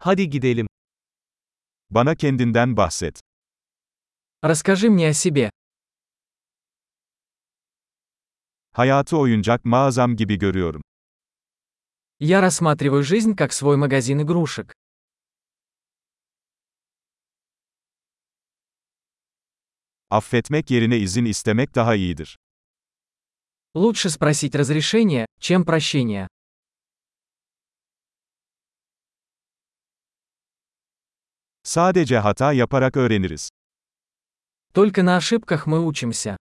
Hadi gidelim. Bana kendinden bahset. Расскажи мне о себе. Hayatı oyuncak mağazam gibi görüyorum. Я рассматриваю жизнь как свой магазин игрушек. Affetmek yerine izin istemek daha iyidir. Лучше спросить разрешение, чем прощение. Sadece hata yaparak öğreniriz. Только на ошибках мы учимся.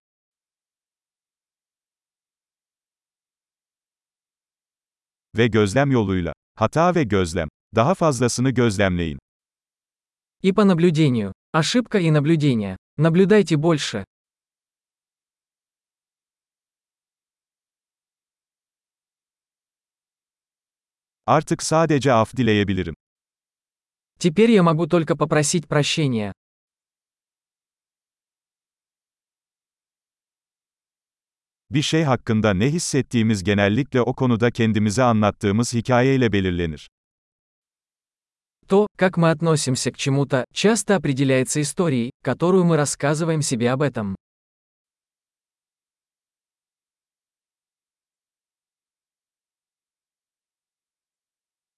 Ve gözlem yoluyla. Hata ve gözlem. Daha fazlasını gözlemleyin. И по наблюдению. Ошибка и наблюдение. Наблюдайте больше. Artık sadece af dileyebilirim. Теперь я могу только попросить прощения. Bir şey hakkında ne hissettiğimiz genellikle o konuda kendimize anlattığımız hikayeyle belirlenir. То, как мы относимся к чему-то, часто определяется историей, которую мы рассказываем себе об этом.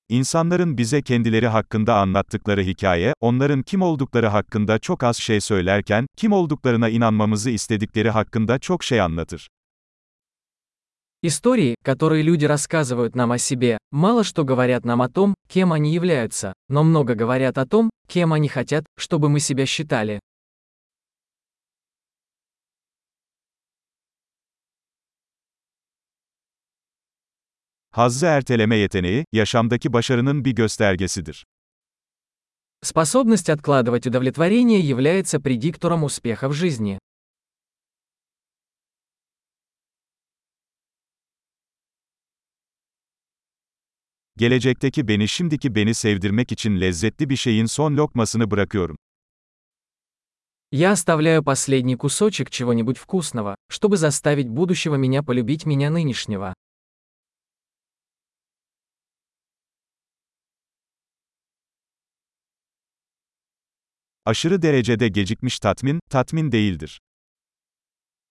İnsanların bize kendileri hakkında anlattıkları hikaye, onların kim oldukları hakkında çok az şey söylerken, kim olduklarına inanmamızı istedikleri hakkında çok şey anlatır. Истории, которые люди рассказывают нам о себе, мало что говорят нам о том, кем они являются, но много говорят о том, кем они хотят, чтобы мы себя считали. Hazzı erteleme yeteneği, yaşamdaki başarının bir göstergesidir. Способность откладывать удовлетворение является предиктором успеха в жизни. Gelecekteki beni şimdiki beni sevdirmek için lezzetli bir şeyin son lokmasını bırakıyorum. Я оставляю последний кусочек чего-нибудь вкусного, чтобы заставить будущего меня полюбить меня нынешнего. Aşırı derecede gecikmiş tatmin, tatmin değildir.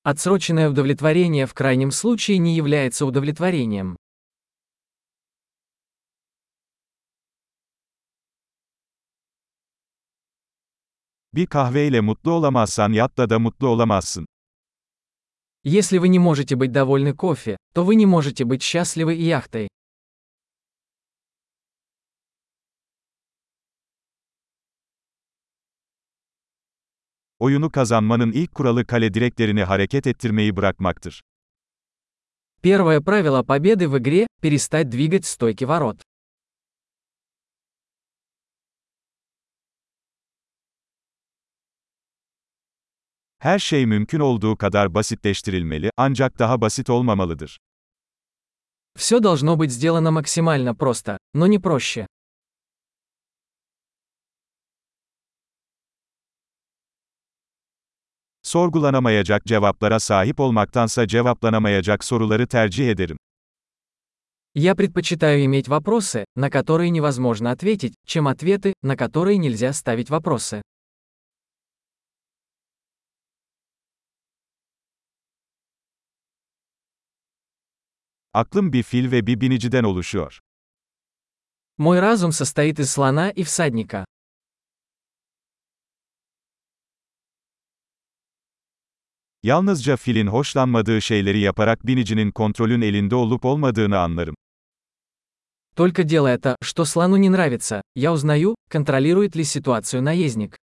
Отсроченное удовлетворение в крайнем случае не является удовлетворением. Bir kahveyle mutlu olamazsan yatla da mutlu olamazsın. Если вы не можете быть довольны кофе, то вы не можете быть счастливы и яхтой. Oyunu kazanmanın ilk kuralı kale direklerini hareket ettirmeyi bırakmaktır. Первое правило победы в игре – перестать двигать стойки ворот. Her şey mümkün olduğu kadar basitleştirilmeli, ancak daha basit olmamalıdır. Все должно быть сделано максимально просто, но не проще. Sorgulanamayacak cevaplara sahip olmaktansa cevaplanamayacak soruları tercih ederim. Я предпочитаю иметь вопросы, на которые невозможно ответить, чем ответы, на которые нельзя ставить вопросы. Aklım bir fil ve bir biniciden oluşuyor. Мой разум состоит из слона и всадника. Yalnızca filin hoşlanmadığı şeyleri yaparak binicinin kontrolün elinde olup olmadığını anlarım. Только делая то, что слону не нравится, я узнаю, контролирует ли ситуацию наездник.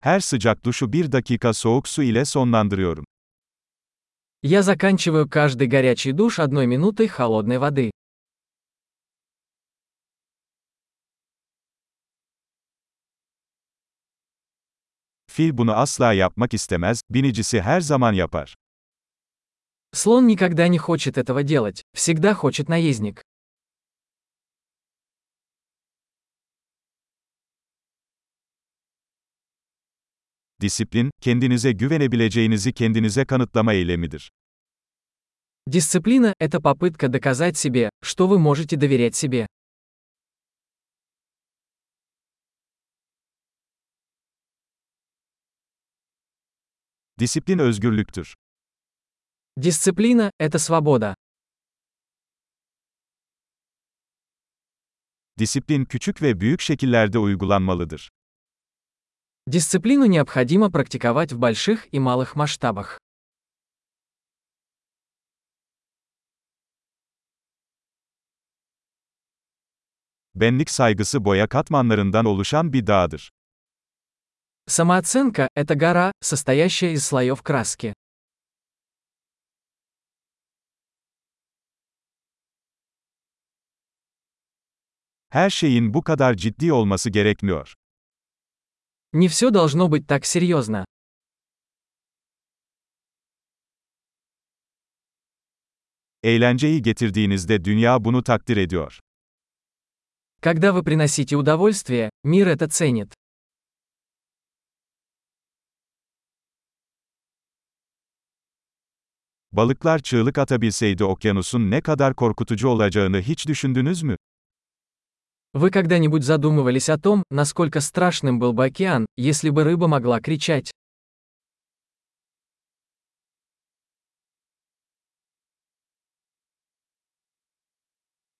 Her sıcak duşu bir dakika soğuk su ile sonlandırıyorum. Я заканчиваю каждый горячий душ одной минутой холодной воды. Fil bunu asla yapmak istemez, binicisi her zaman yapar. Слон никогда не хочет этого делать, всегда хочет наездник. Disiplin, kendinize güvenebileceğinizi kendinize kanıtlama eylemidir. Дисциплина – это попытка доказать себе, что вы можете доверять себе. Disiplin özgürlüktür. Дисциплина – это свобода. Disiplin küçük ve büyük şekillerde uygulanmalıdır. Дисциплину необходимо практиковать в больших и малых масштабах. Benlik saygısı boya katmanlarından oluşan bir dağdır. Самооценка – это гора, состоящая из слоев краски. Her şeyin bu kadar ciddi olması gerekmiyor. Не все должно быть так серьезно. Eğlenceyi getirdiğinizde dünya bunu takdir ediyor. Когда вы приносите удовольствие, мир это ценит. Balıklar çığlık atabilseydi okyanusun ne kadar korkutucu olacağını hiç düşündünüz mü? Вы когда-нибудь задумывались о том, насколько страшным был бы океан, если бы рыба могла кричать?